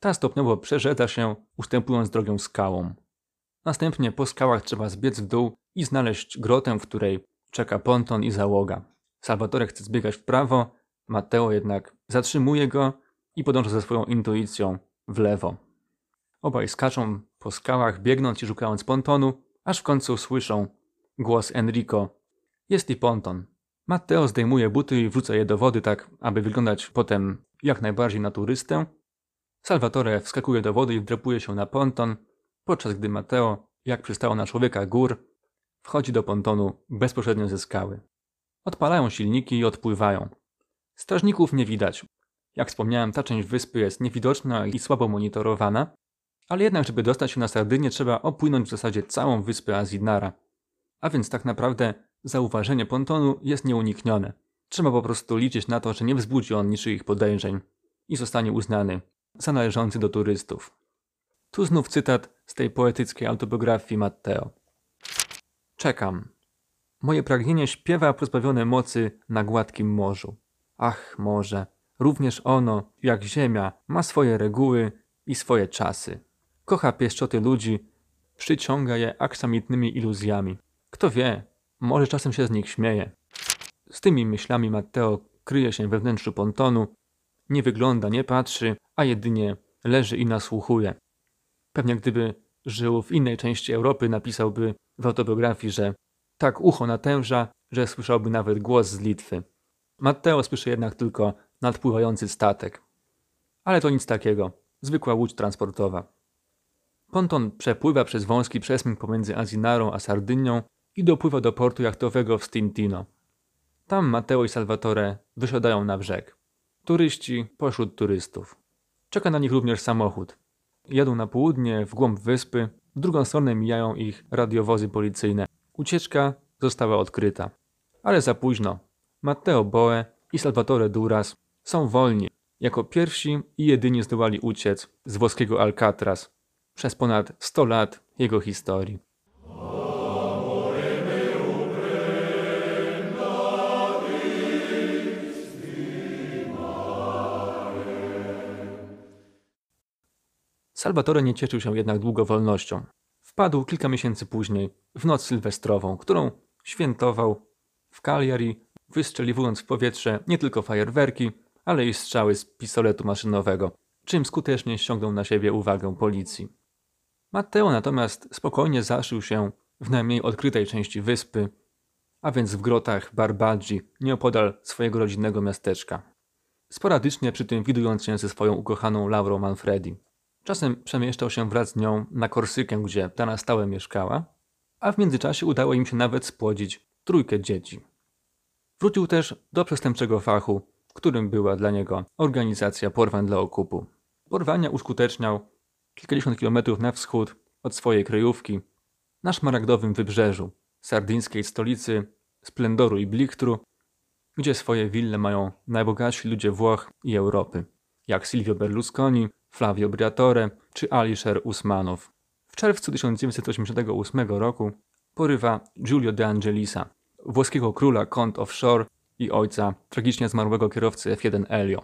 Ta stopniowo przerzedza się, ustępując drogę skałom. Następnie po skałach trzeba zbiec w dół i znaleźć grotę, w której czeka ponton i załoga. Salvatore chce zbiegać w prawo, Matteo jednak zatrzymuje go i podąża ze swoją intuicją w lewo. Obaj skaczą po skałach, biegnąc i szukając pontonu, aż w końcu słyszą głos Enrico. Jest i ponton. Matteo zdejmuje buty i wrzuca je do wody tak, aby wyglądać potem jak najbardziej na turystę. Salvatore wskakuje do wody i wdrapuje się na ponton, podczas gdy Matteo, jak przystało na człowieka gór, wchodzi do pontonu bezpośrednio ze skały. Odpalają silniki i odpływają. Strażników nie widać. Jak wspomniałem, ta część wyspy jest niewidoczna i słabo monitorowana, ale jednak, żeby dostać się na Sardynię, trzeba opłynąć w zasadzie całą wyspę Azinara. A więc tak naprawdę zauważenie pontonu jest nieuniknione. Trzeba po prostu liczyć na to, że nie wzbudzi on niczyich podejrzeń i zostanie uznany za należący do turystów. Tu znów cytat z tej poetyckiej autobiografii Matteo. Czekam. Moje pragnienie śpiewa pozbawione mocy na gładkim morzu. Ach, morze, również ono, jak ziemia, ma swoje reguły i swoje czasy. Kocha pieszczoty ludzi, przyciąga je aksamitnymi iluzjami. Kto wie, może czasem się z nich śmieje. Z tymi myślami Matteo kryje się we wnętrzu pontonu, nie wygląda, nie patrzy, a jedynie leży i nasłuchuje. Pewnie gdyby żył w innej części Europy, napisałby w autobiografii, że tak ucho natęża, że słyszałby nawet głos z Litwy. Matteo słyszy jednak tylko nadpływający statek. Ale to nic takiego, zwykła łódź transportowa. Ponton przepływa przez wąski przesmyk pomiędzy Azinarą a Sardynią i dopływa do portu jachtowego w Stintino. Tam Matteo i Salvatore wysiadają na brzeg. Turyści pośród turystów. Czeka na nich również samochód. Jadą na południe, w głąb wyspy, w drugą stronę mijają ich radiowozy policyjne. Ucieczka została odkryta. Ale za późno. Matteo Boe i Salvatore Duras są wolni. Jako pierwsi i jedyni zdołali uciec z włoskiego Alcatraz przez ponad 100 lat jego historii. Salvatore nie cieszył się jednak długo wolnością. Wpadł kilka miesięcy później, w noc sylwestrową, którą świętował w Cagliari, wystrzeliwując w powietrze nie tylko fajerwerki, ale i strzały z pistoletu maszynowego, czym skutecznie ściągnął na siebie uwagę policji. Matteo natomiast spokojnie zaszył się w najmniej odkrytej części wyspy, a więc w grotach Barbadzi, nieopodal swojego rodzinnego miasteczka. Sporadycznie przy tym widując się ze swoją ukochaną Laurą Manfredi. Czasem przemieszczał się wraz z nią na Korsykę, gdzie ta na stałe mieszkała, a w międzyczasie udało im się nawet spłodzić trójkę dzieci. Wrócił też do przestępczego fachu, którym była dla niego organizacja porwań dla okupu. Porwania uskuteczniał kilkadziesiąt kilometrów na wschód od swojej kryjówki, na szmaragdowym wybrzeżu sardyńskiej stolicy splendoru i blichtru, gdzie swoje wille mają najbogatsi ludzie Włoch i Europy, jak Silvio Berlusconi, Flavio Briatore czy Alisher Usmanow. W czerwcu 1988 roku porywa Giulio De Angelisa, włoskiego króla kont offshore i ojca tragicznie zmarłego kierowcy F1 Elio.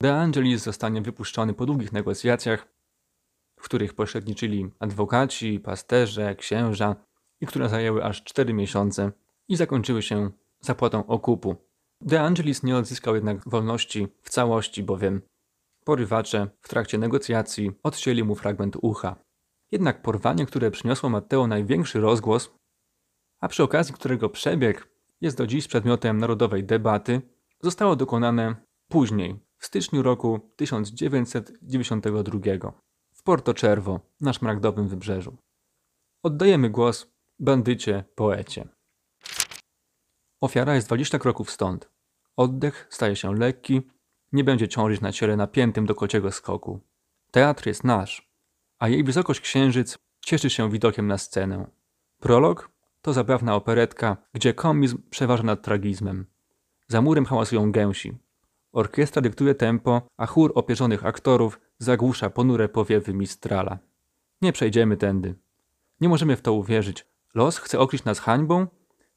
De Angelis zostanie wypuszczony po długich negocjacjach, w których pośredniczyli adwokaci, pasterze, księża i które zajęły aż 4 miesiące i zakończyły się zapłatą okupu. De Angelis nie odzyskał jednak wolności w całości, bowiem porywacze w trakcie negocjacji odcięli mu fragment ucha. Jednak porwanie, które przyniosło Matteo największy rozgłos, a przy okazji którego przebieg jest do dziś przedmiotem narodowej debaty, zostało dokonane później, w styczniu roku 1992 Porto Cervo na szmaragdowym wybrzeżu. Oddajemy głos bandycie, poecie. Ofiara jest 20 kroków stąd. Oddech staje się lekki, nie będzie ciążyć na ciele napiętym do kociego skoku. Teatr jest nasz, a jej wysokość księżyc cieszy się widokiem na scenę. Prolog to zabawna operetka, gdzie komizm przeważa nad tragizmem. Za murem hałasują gęsi. Orkiestra dyktuje tempo, a chór opierzonych aktorów zagłusza ponure powiewy Mistrala. Nie przejdziemy tędy. Nie możemy w to uwierzyć. Los chce okryć nas hańbą?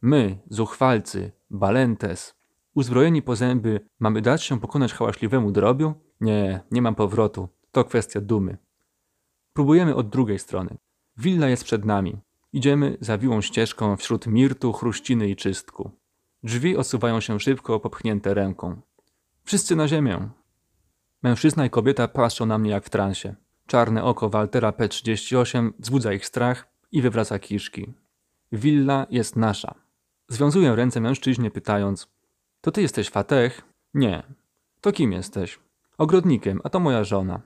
My, zuchwalcy, balentes, uzbrojeni po zęby, mamy dać się pokonać hałaśliwemu drobiu? Nie, nie mam powrotu. To kwestia dumy. Próbujemy od drugiej strony. Willa jest przed nami. Idziemy zawiłą ścieżką wśród mirtu, chruściny i czystku. Drzwi osuwają się szybko, popchnięte ręką. Wszyscy na ziemię. Mężczyzna i kobieta patrzą na mnie jak w transie. Czarne oko Waltera P38 wzbudza ich strach i wywraca kiszki. Willa jest nasza. Związuję ręce mężczyźnie pytając To ty jesteś Fatech? Nie. To kim jesteś? Ogrodnikiem, a to moja żona.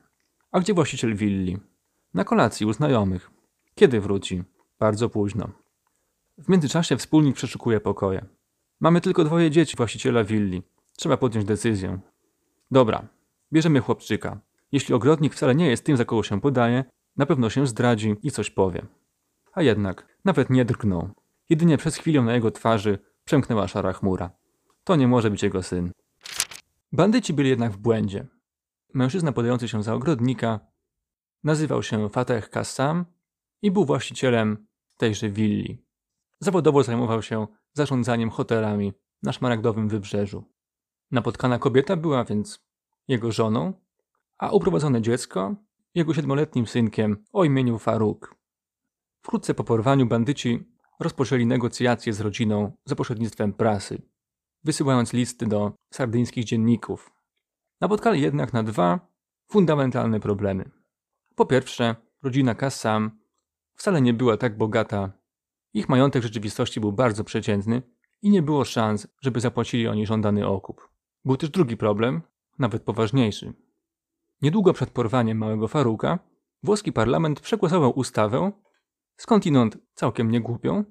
A gdzie właściciel willi? Na kolacji u znajomych. Kiedy wróci? Bardzo późno. W międzyczasie wspólnik przeszukuje pokoje. Mamy tylko dwoje dzieci właściciela willi. Trzeba podjąć decyzję. Dobra, bierzemy chłopczyka. Jeśli ogrodnik wcale nie jest tym, za kogo się podaje, na pewno się zdradzi i coś powie. A jednak, nawet nie drgnął. Jedynie przez chwilę na jego twarzy przemknęła szara chmura. To nie może być jego syn. Bandyci byli jednak w błędzie. Mężczyzna podający się za ogrodnika nazywał się Fateh Kassam i był właścicielem tejże willi. Zawodowo zajmował się zarządzaniem hotelami na szmaragdowym wybrzeżu. Napotkana kobieta była więc jego żoną, a uprowadzone dziecko jego siedmioletnim synkiem o imieniu Faruk. Wkrótce po porwaniu bandyci rozpoczęli negocjacje z rodziną za pośrednictwem prasy, wysyłając listy do sardyńskich dzienników. Napotkali jednak na dwa fundamentalne problemy. Po pierwsze, rodzina Kassam wcale nie była tak bogata. Ich majątek w rzeczywistości był bardzo przeciętny i nie było szans, żeby zapłacili oni żądany okup. Był też drugi problem, nawet poważniejszy. Niedługo przed porwaniem małego Faruka, włoski parlament przegłosował ustawę, skądinąd całkiem niegłupią,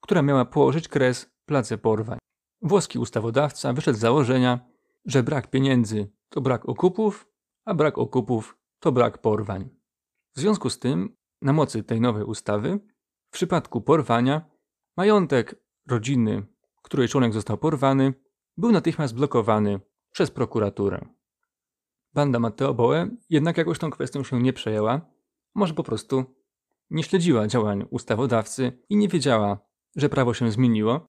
która miała położyć kres place porwań. Włoski ustawodawca wyszedł z założenia, że brak pieniędzy to brak okupów, a brak okupów to brak porwań. W związku z tym, na mocy tej nowej ustawy, w przypadku porwania, majątek rodziny, której członek został porwany, był natychmiast blokowany przez prokuraturę. Banda Matteo Boe jednak jakoś tą kwestią się nie przejęła, może po prostu nie śledziła działań ustawodawcy i nie wiedziała, że prawo się zmieniło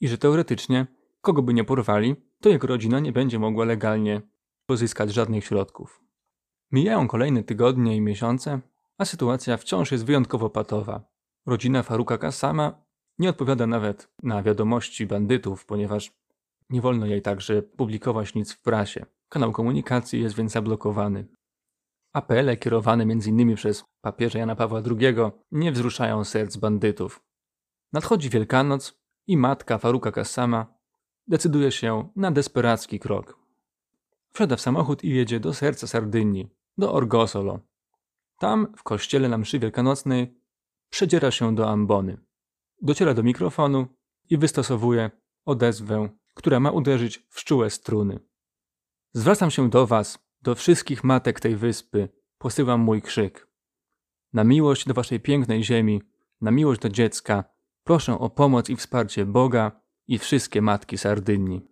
i że teoretycznie, kogo by nie porwali, to jego rodzina nie będzie mogła legalnie pozyskać żadnych środków. Mijają kolejne tygodnie i miesiące, a sytuacja wciąż jest wyjątkowo patowa. Rodzina Faruka Kasama nie odpowiada nawet na wiadomości bandytów, ponieważ nie wolno jej także publikować nic w prasie. Kanał komunikacji jest więc zablokowany. Apele kierowane m.in. przez papieża Jana Pawła II nie wzruszają serc bandytów. Nadchodzi Wielkanoc i matka Faruka Kassama decyduje się na desperacki krok. Wsiada w samochód i jedzie do serca Sardynii, do Orgosolo. Tam, w kościele na mszy wielkanocnej, przedziera się do ambony. Dociera do mikrofonu i wystosowuje odezwę, która ma uderzyć w szczułe struny. Zwracam się do was, do wszystkich matek tej wyspy, posyłam mój krzyk. Na miłość do waszej pięknej ziemi, na miłość do dziecka, proszę o pomoc i wsparcie Boga i wszystkie matki Sardynii.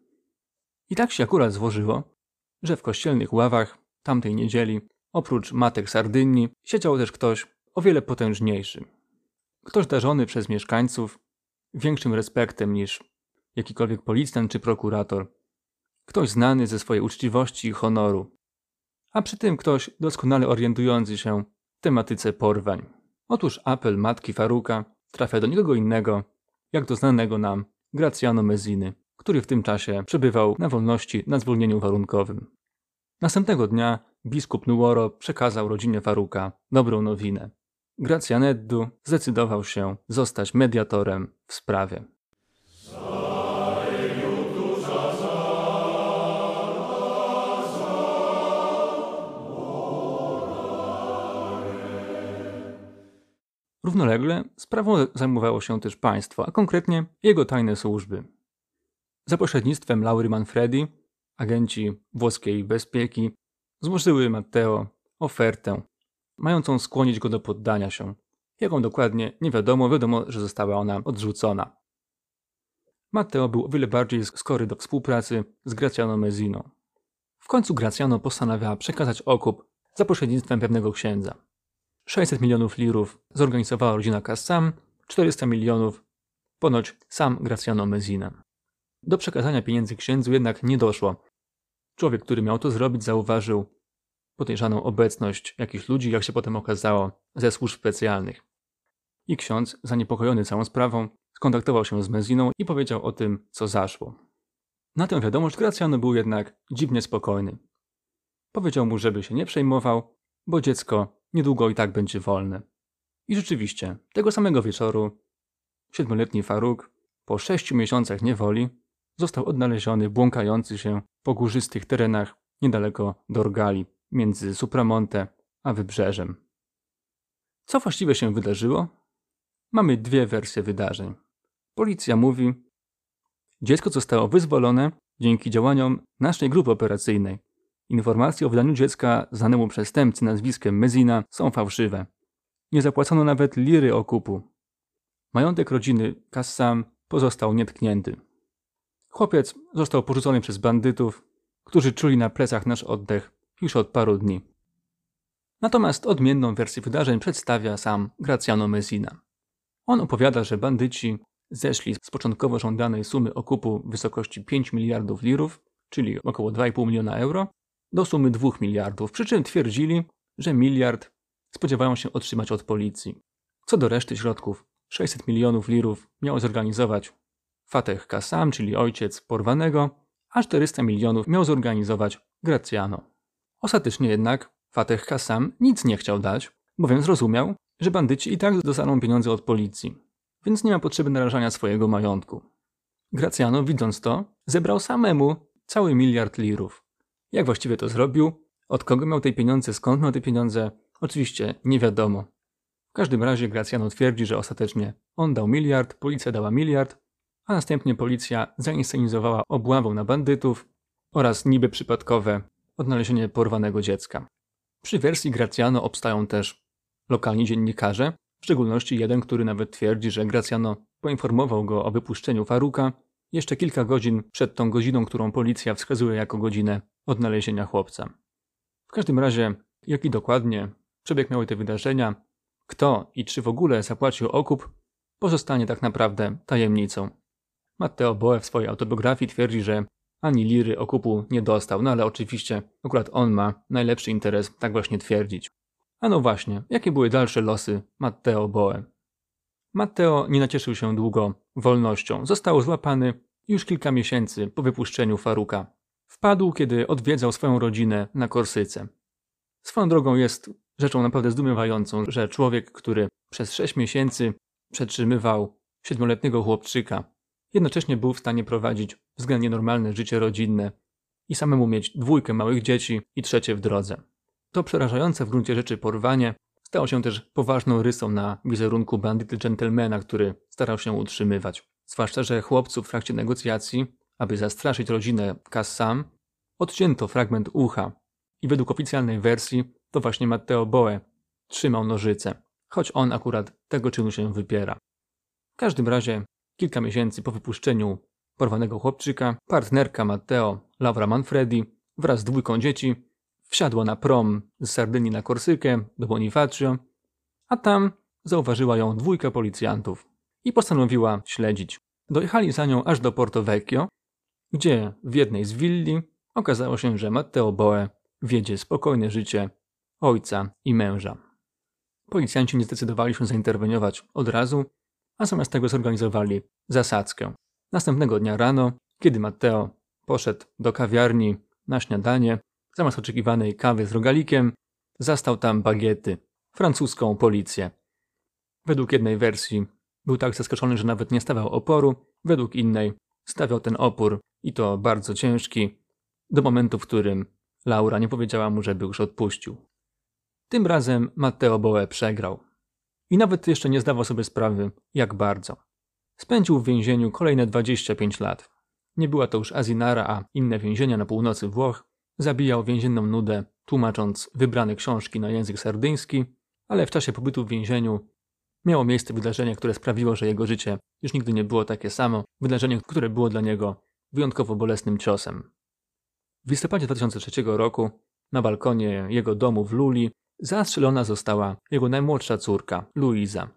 I tak się akurat złożyło, że w kościelnych ławach tamtej niedzieli, oprócz matek Sardynii, siedział też ktoś o wiele potężniejszy. Ktoś darzony przez mieszkańców większym respektem niż jakikolwiek policjant czy prokurator. Ktoś znany ze swojej uczciwości i honoru. A przy tym ktoś doskonale orientujący się w tematyce porwań. Otóż apel matki Faruka trafia do nikogo innego, jak do znanego nam Graciano Mezziny, który w tym czasie przebywał na wolności na zwolnieniu warunkowym. Następnego dnia biskup Nuoro przekazał rodzinie Faruka dobrą nowinę. Gracianeddu zdecydował się zostać mediatorem w sprawie. Równolegle sprawą zajmowało się też państwo, a konkretnie jego tajne służby. Za pośrednictwem Laury Manfredi, agenci włoskiej bezpieki złożyły Matteo ofertę, mającą skłonić go do poddania się. Jaką dokładnie nie wiadomo, wiadomo, że została ona odrzucona. Matteo był o wiele bardziej skory do współpracy z Graciano Mezzino. W końcu Graciano postanawia przekazać okup za pośrednictwem pewnego księdza. 600 milionów lirów zorganizowała rodzina Kassam, 400 milionów ponoć sam Graciano Messina. Do przekazania pieniędzy księdzu jednak nie doszło. Człowiek, który miał to zrobić, zauważył podejrzaną obecność jakichś ludzi, jak się potem okazało, ze służb specjalnych. I ksiądz, zaniepokojony całą sprawą, skontaktował się z Meziną i powiedział o tym, co zaszło. Na tę wiadomość Gracjano był jednak dziwnie spokojny. Powiedział mu, żeby się nie przejmował, bo dziecko niedługo i tak będzie wolne. I rzeczywiście, tego samego wieczoru siedmioletni Faruk, po sześciu miesiącach niewoli, został odnaleziony błąkający się po górzystych terenach niedaleko Dorgali, między Supramonte a Wybrzeżem. Co właściwie się wydarzyło? Mamy dwie wersje wydarzeń. Policja mówi, dziecko zostało wyzwolone dzięki działaniom naszej grupy operacyjnej, Informacje o wydaniu dziecka znanemu przestępcy nazwiskiem Mezina są fałszywe. Nie zapłacono nawet liry okupu. Majątek rodziny Kassam pozostał nietknięty. Chłopiec został porzucony przez bandytów, którzy czuli na plecach nasz oddech już od paru dni. Natomiast odmienną wersję wydarzeń przedstawia sam Graciano Messina. On opowiada, że bandyci zeszli z początkowo żądanej sumy okupu w wysokości 5 miliardów lirów, czyli około 2,5 miliona euro, do sumy 2 miliardów, przy czym twierdzili, że miliard spodziewają się otrzymać od policji. Co do reszty środków, 600 milionów lirów miał zorganizować Fateh Kassam, czyli ojciec porwanego, a 400 milionów miał zorganizować Graciano. Ostatecznie jednak Fateh Kassam nic nie chciał dać, bowiem zrozumiał, że bandyci i tak dostaną pieniądze od policji, więc nie ma potrzeby narażania swojego majątku. Graciano, widząc to, zebrał samemu cały miliard lirów. Jak właściwie to zrobił? Od kogo miał te pieniądze? Skąd miał te pieniądze? Oczywiście nie wiadomo. W każdym razie Gracjano twierdzi, że ostatecznie on dał miliard, policja dała miliard, a następnie policja zainscenizowała obławę na bandytów oraz niby przypadkowe odnalezienie porwanego dziecka. Przy wersji Gracjano obstają też lokalni dziennikarze, w szczególności jeden, który nawet twierdzi, że Gracjano poinformował go o wypuszczeniu Faruka jeszcze kilka godzin przed tą godziną, którą policja wskazuje jako godzinę odnalezienia chłopca. W każdym razie, jaki dokładnie przebieg miały te wydarzenia, kto i czy w ogóle zapłacił okup, pozostanie tak naprawdę tajemnicą. Matteo Boe w swojej autobiografii twierdzi, że ani liry okupu nie dostał, no ale oczywiście akurat on ma najlepszy interes tak właśnie twierdzić. A no właśnie, jakie były dalsze losy Matteo Boe? Matteo nie nacieszył się długo wolnością. Został złapany już kilka miesięcy po wypuszczeniu Faruka. Wpadł, kiedy odwiedzał swoją rodzinę na Korsyce. Swoją drogą jest rzeczą naprawdę zdumiewającą, że człowiek, który przez sześć miesięcy przetrzymywał siedmioletniego chłopczyka, jednocześnie był w stanie prowadzić względnie normalne życie rodzinne i samemu mieć dwójkę małych dzieci i trzecie w drodze. To przerażające w gruncie rzeczy porwanie stało się też poważną rysą na wizerunku bandyty gentlemana, który starał się utrzymywać. Zwłaszcza, że chłopców w trakcie negocjacji, aby zastraszyć rodzinę Kassam, odcięto fragment ucha i według oficjalnej wersji to właśnie Matteo Boe trzymał nożyce, choć on akurat tego czynu się wypiera. W każdym razie, kilka miesięcy po wypuszczeniu porwanego chłopczyka, partnerka Matteo, Laura Manfredi, wraz z dwójką dzieci, wsiadła na prom z Sardynii na Korsykę do Bonifacio, a tam zauważyła ją dwójka policjantów i postanowiła śledzić. Dojechali za nią aż do Porto Vecchio, gdzie w jednej z willi okazało się, że Matteo Boe wiedzie spokojne życie ojca i męża. Policjanci nie zdecydowali się zainterweniować od razu, a zamiast tego zorganizowali zasadzkę. Następnego dnia rano, kiedy Matteo poszedł do kawiarni na śniadanie, zamiast oczekiwanej kawy z rogalikiem, zastał tam bagiety, francuską policję. Według jednej wersji był tak zaskoczony, że nawet nie stawiał oporu, według innej stawiał ten opór i to bardzo ciężki, do momentu, w którym Laura nie powiedziała mu, żeby już odpuścił. Tym razem Matteo Boe przegrał. I nawet jeszcze nie zdawał sobie sprawy, jak bardzo. Spędził w więzieniu kolejne 25 lat. Nie była to już Azinara, a inne więzienia na północy Włoch. Zabijał więzienną nudę, tłumacząc wybrane książki na język sardyński, ale w czasie pobytu w więzieniu miało miejsce wydarzenie, które sprawiło, że jego życie już nigdy nie było takie samo. Wydarzenie, które było dla niego wyjątkowo bolesnym ciosem. W listopadzie 2003 roku na balkonie jego domu w Luli zastrzelona została jego najmłodsza córka, Luiza.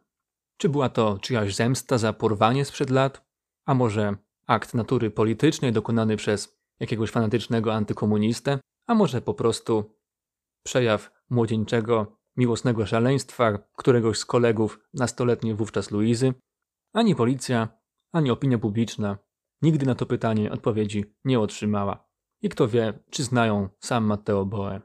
Czy była to czyjaś zemsta za porwanie sprzed lat? A może akt natury politycznej dokonany przez jakiegoś fanatycznego antykomunistę? A może po prostu przejaw młodzieńczego, miłosnego szaleństwa któregoś z kolegów nastoletniej wówczas Luizy? Ani policja, ani opinia publiczna nigdy na to pytanie odpowiedzi nie otrzymała. I kto wie, czy znają sam Matteo Boe.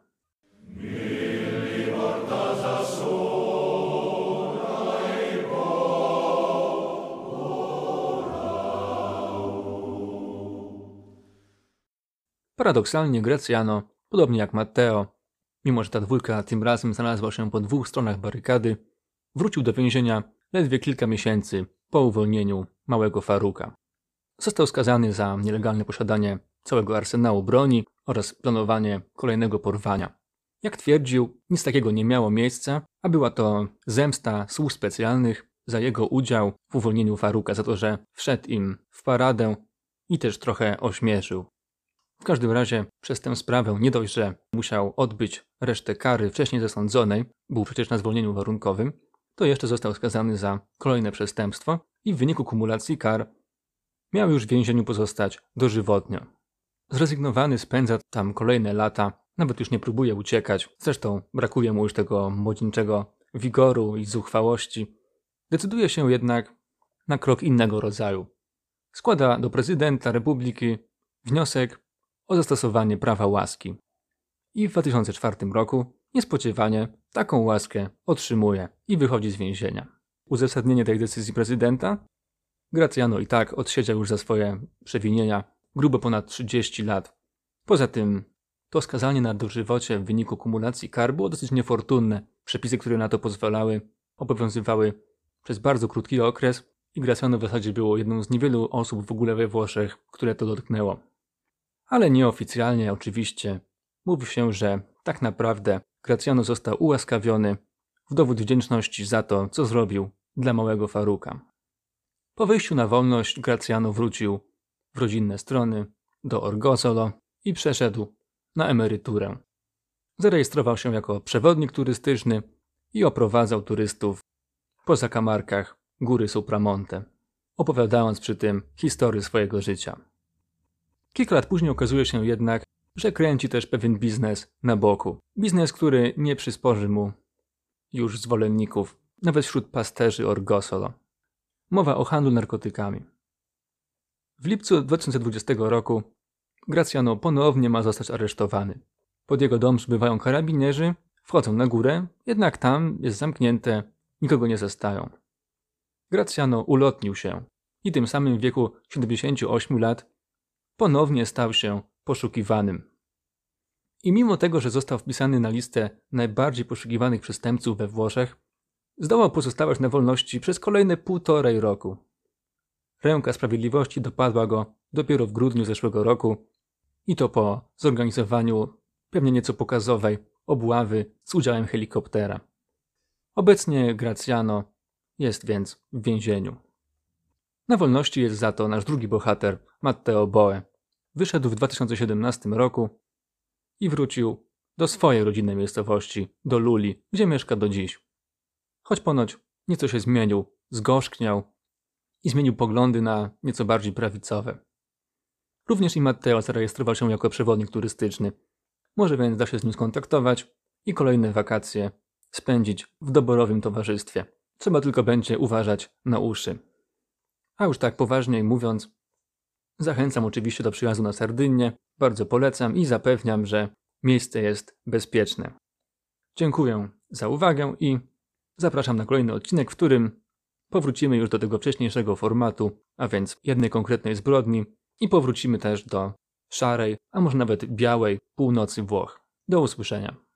Paradoksalnie Grecjano, podobnie jak Matteo, mimo że ta dwójka tym razem znalazła się po dwóch stronach barykady, wrócił do więzienia ledwie kilka miesięcy po uwolnieniu małego Faruka. Został skazany za nielegalne posiadanie całego arsenału broni oraz planowanie kolejnego porwania. Jak twierdził, nic takiego nie miało miejsca, a była to zemsta służb specjalnych za jego udział w uwolnieniu Faruka, za to, że wszedł im w paradę i też trochę ośmieszył. W każdym razie przez tę sprawę nie dość, że musiał odbyć resztę kary wcześniej zasądzonej, był przecież na zwolnieniu warunkowym, to jeszcze został skazany za kolejne przestępstwo i w wyniku kumulacji kar miał już w więzieniu pozostać dożywotnio. Zrezygnowany spędza tam kolejne lata, nawet już nie próbuje uciekać, zresztą brakuje mu już tego młodzieńczego wigoru i zuchwałości. Decyduje się jednak na krok innego rodzaju. Składa do prezydenta republiki wniosek o zastosowanie prawa łaski. I w 2004 roku niespodziewanie taką łaskę otrzymuje i wychodzi z więzienia. Uzasadnienie tej decyzji prezydenta? Gracjano i tak odsiedział już za swoje przewinienia grubo ponad 30 lat. Poza tym to skazanie na dożywocie w wyniku kumulacji kar było dosyć niefortunne. Przepisy, które na to pozwalały, obowiązywały przez bardzo krótki okres i Graciano w zasadzie było jedną z niewielu osób w ogóle we Włoszech, które to dotknęło ale nieoficjalnie oczywiście mówi się, że tak naprawdę Gracjano został ułaskawiony w dowód wdzięczności za to, co zrobił dla małego Faruka. Po wyjściu na wolność Gracjano wrócił w rodzinne strony do Orgozolo i przeszedł na emeryturę. Zarejestrował się jako przewodnik turystyczny i oprowadzał turystów po zakamarkach góry Supramonte, opowiadając przy tym historię swojego życia. Kilka lat później okazuje się jednak, że kręci też pewien biznes na boku. Biznes, który nie przysporzy mu już zwolenników, nawet wśród pasterzy Orgosolo. Mowa o handlu narkotykami. W lipcu 2020 roku Graciano ponownie ma zostać aresztowany. Pod jego dom przybywają karabinierzy, wchodzą na górę, jednak tam jest zamknięte, nikogo nie zestają. Graciano ulotnił się i tym samym w wieku 78 lat ponownie stał się poszukiwanym. I mimo tego, że został wpisany na listę najbardziej poszukiwanych przestępców we Włoszech, zdołał pozostawać na wolności przez kolejne półtorej roku. Ręka sprawiedliwości dopadła go dopiero w grudniu zeszłego roku i to po zorganizowaniu pewnie nieco pokazowej obławy z udziałem helikoptera. Obecnie Graciano jest więc w więzieniu. Na wolności jest za to nasz drugi bohater, Matteo Boe. Wyszedł w 2017 roku i wrócił do swojej rodzinnej miejscowości, do Luli, gdzie mieszka do dziś. Choć ponoć nieco się zmienił, zgorzkniał i zmienił poglądy na nieco bardziej prawicowe. Również i Matteo zarejestrował się jako przewodnik turystyczny. Może więc da się z nim skontaktować i kolejne wakacje spędzić w doborowym towarzystwie. Trzeba tylko będzie uważać na uszy. A już tak poważniej mówiąc, zachęcam oczywiście do przyjazdu na Sardynię, bardzo polecam i zapewniam, że miejsce jest bezpieczne. Dziękuję za uwagę i zapraszam na kolejny odcinek, w którym powrócimy już do tego wcześniejszego formatu, a więc jednej konkretnej zbrodni i powrócimy też do szarej, a może nawet białej północy Włoch. Do usłyszenia.